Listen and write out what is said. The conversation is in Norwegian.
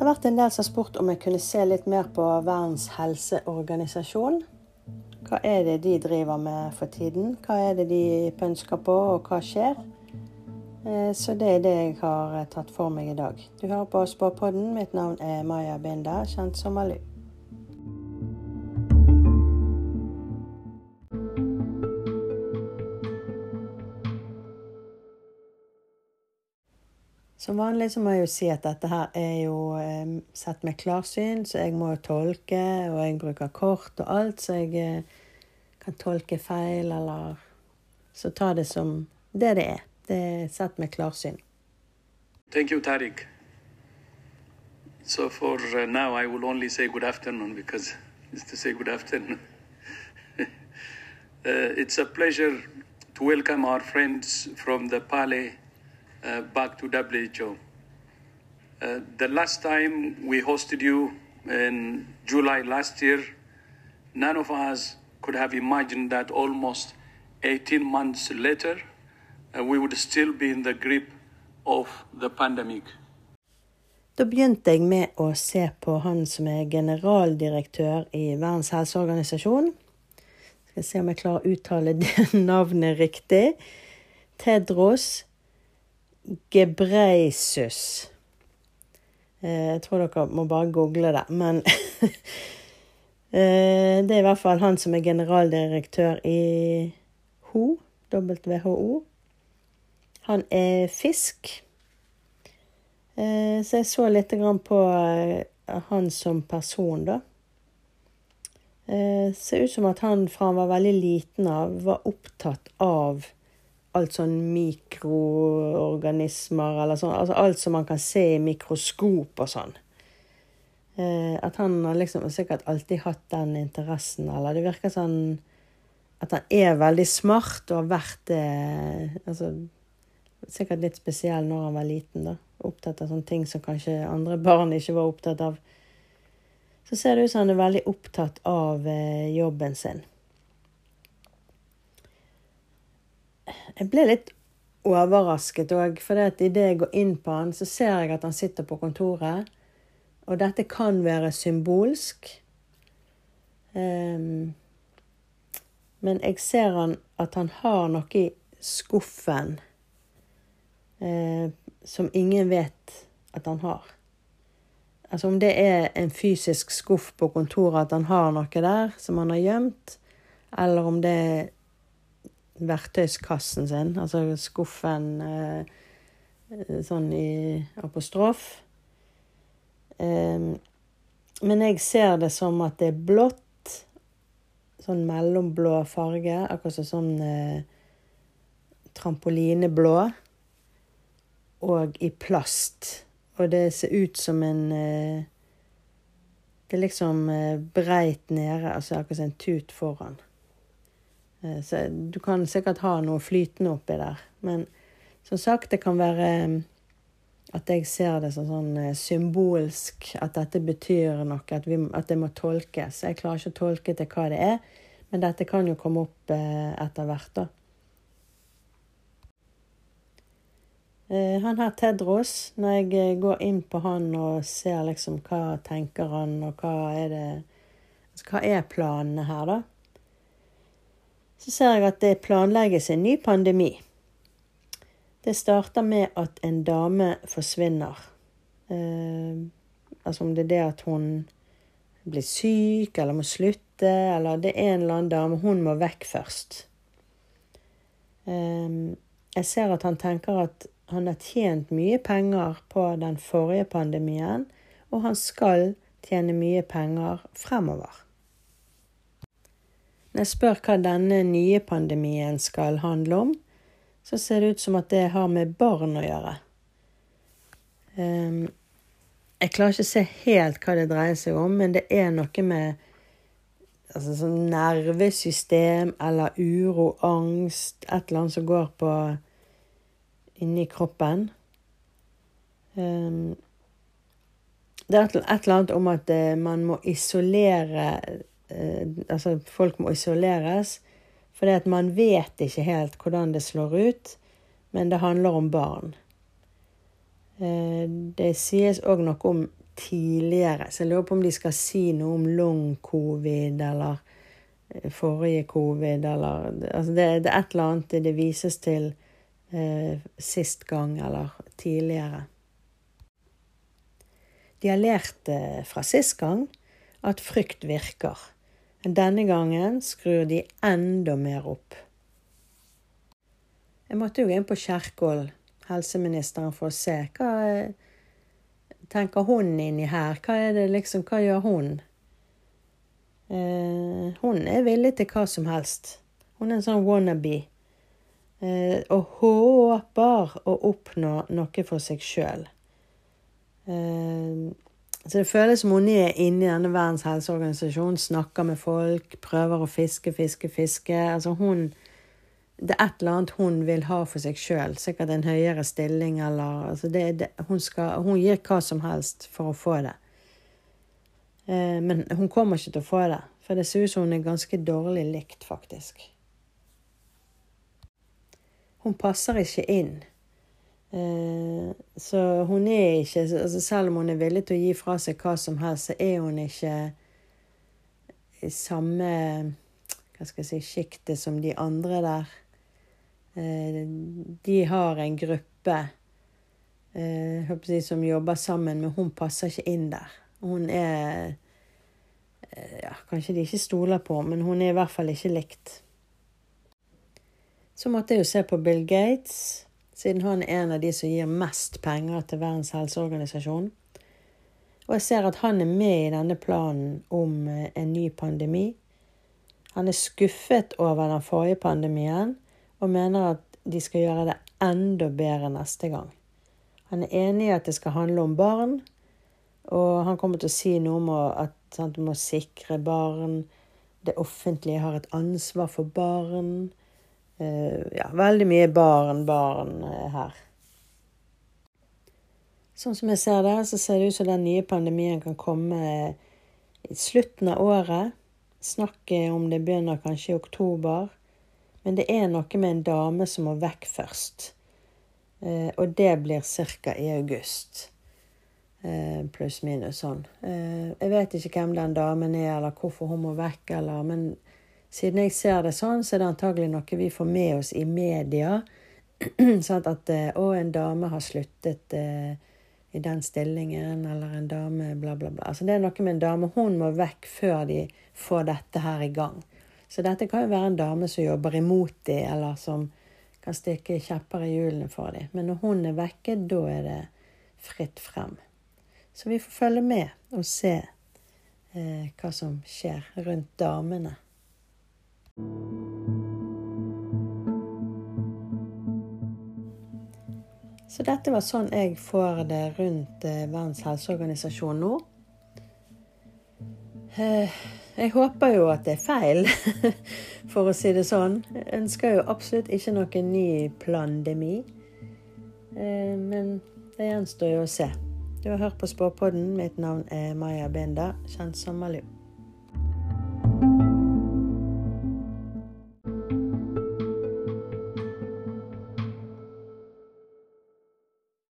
Det har vært en del som har spurt om jeg kunne se litt mer på Verdens helseorganisasjon. Hva er det de driver med for tiden? Hva er det de pønsker på, og hva skjer? Eh, så det er det jeg har eh, tatt for meg i dag. Du hører på Spåpodden. Mitt navn er Maja Binda, kjent som Malu. Som vanlig så må jeg jo si at dette her er jo eh, sett med klarsyn, så jeg må jo tolke, og jeg bruker kort og alt, så jeg eh, kan tolke feil, eller Så ta det som det det er. Det er sett med klarsyn. Thank Tariq. So for uh, now, I will only say good afternoon because it's to say good afternoon. uh, it's a pleasure to welcome our friends from the Palais uh, back to WHO. Uh, the last time we hosted you in July last year, none of us could have imagined that almost 18 months later, uh, we would still be in the grip of the pandemic. Da begynte jeg med å se på han som er generaldirektør i Verdens helseorganisasjon. Skal se om jeg klarer å uttale det navnet riktig. Tedros Gebreisus. Eh, jeg tror dere må bare google det, men eh, Det er i hvert fall han som er generaldirektør i WHO, WHO. Han er fisk. Eh, så jeg så litt på han som person, da. Ser ut som at han fra han var veldig liten av, var opptatt av alt sånn mikroorganismer eller sånn. Altså alt som man kan se i mikroskop og sånn. Eh, at han har liksom sikkert alltid hatt den interessen, eller det virker sånn at han er veldig smart og har vært det eh, altså, Sikkert litt spesiell når han var liten, da. Opptatt av sånne ting som kanskje andre barn ikke var opptatt av. Så ser det ut som han er veldig opptatt av eh, jobben sin. Jeg ble litt overrasket òg, for idet jeg går inn på han, så ser jeg at han sitter på kontoret. Og dette kan være symbolsk. Um, men jeg ser han at han har noe i skuffen uh, som ingen vet at han har. Altså om det er en fysisk skuff på kontoret, at han har noe der som han har gjemt, eller om det er verktøyskassen sin, altså skuffen eh, sånn i apostrof. Eh, men jeg ser det som at det er blått, sånn mellomblå farge, akkurat som sånn eh, trampolineblå, og i plast. Og det ser ut som en eh, Det er liksom eh, breit nede, altså akkurat som en tut foran. Eh, så du kan sikkert ha noe flytende oppi der. Men som sagt, det kan være eh, at jeg ser det som sånn eh, symbolsk, at dette betyr noe, at, vi, at, det må tolkes. Jeg klarer ikke å tolke til hva det er, men dette kan jo komme opp etter hvert, da. Han her Tedros, når jeg går inn på han og ser liksom hva tenker han, og hva er det altså, Hva er planene her, da? Så ser jeg at det planlegges en ny pandemi. Det starter med at en dame forsvinner. Eh, altså om det er det at hun blir syk eller må slutte, eller det er en eller annen dame. Hun må vekk først. Eh, jeg ser at han tenker at han har tjent mye penger på den forrige pandemien, og han skal tjene mye penger fremover. Når jeg spør hva denne nye pandemien skal handle om, så ser det ut som at det har med barn å gjøre. Um, jeg klarer ikke å se helt hva det dreier seg om, men det er noe med altså, sånn nervesystem eller uro, angst, et eller annet som går på inni kroppen. Um, det er et eller annet om at eh, man må isolere altså folk må isoleres. Fordi at man vet ikke helt hvordan det slår ut, men det handler om barn. Eh, det sies òg noe om tidligere. Så jeg lurer på om de skal si noe om long covid eller eh, forrige covid eller altså det, det, er et eller annet det vises til eh, sist gang eller tidligere. De har lært eh, fra sist gang at frykt virker. Men denne gangen skrur de enda mer opp. Jeg måtte jo inn på Kjerkol, helseministeren, for å se hva tenker hun inni her. Hva er det liksom, hva gjør hun? Eh, hun er villig til hva som helst. Hun er en sånn wannabe. Eh, og håper å oppnå noe for seg sjøl. Eh, så det føles som hun er inne i denne Verdens helseorganisasjon, snakker med folk, prøver å fiske, fiske, fiske. Altså hun Det er et eller annet hun vil ha for seg sjøl. Sikkert en høyere stilling eller altså det, det, hun, skal, hun, gir hva som helst for å få det. Eh, men hun kommer ikke til å få det, for det ser ut som hun er ganske dårlig likt, faktisk. Hun passer ikke inn. Eh, så hun er ikke altså Selv om hun er villig til å gi fra seg hva som helst, så er hun ikke i samme hva skal jeg si, sjiktet som de andre der. Eh, de har en gruppe eh, som jobber sammen, men hun passer ikke inn der. Hun er ja, Kanskje de ikke stoler på, men hun er i hvert fall ikke likt. Så måtte jeg jo se på Bill Gates siden han er en av de som gir mest penger til Verdens helseorganisasjon. Og jeg ser at han er med i denne planen om eh, en ny pandemi. Han er skuffet over den forrige pandemien og mener at de skal gjøre det enda bedre neste gang. Han er enig i at det skal handle om barn, og han kommer til å si noe om at du må sikre barn. Det offentlige har et ansvar for barn. Eh, ja, veldig mye barn, barn eh, her. Sånn som jeg ser det, så ser det ut som den nye pandemien kan komme i slutten av året. Snakket om det begynner kanskje i oktober. Men det er noe med en dame som må vekk først. Eh, og det blir ca. i august. Pluss minus sånn. Jeg vet ikke hvem den damen er, eller hvorfor hun må vekk, eller Men siden jeg ser det sånn, så er det antagelig noe vi får med oss i media. sånn at eh, å, en dame har sluttet eh, i den stillingen, eller en dame bla, bla, bla. Altså, det er noe med en dame. Hun må vekk før de får dette her i gang. Så dette kan jo være en dame som jobber imot dem, eller som kan stikke kjepper i hjulene for dem. Men når hun er vekke, da er det fritt frem. Så vi får følge med og se eh, hva som skjer rundt damene. Så dette var sånn jeg får det rundt eh, Verdens helseorganisasjon nå. Eh, jeg håper jo at det er feil, for å si det sånn. Jeg ønsker jo absolutt ikke noen ny plandemi. Eh, men det gjenstår jo å se. Du har hørt på Spåpodden. Mitt navn er Maja Binder, kjent som Malou.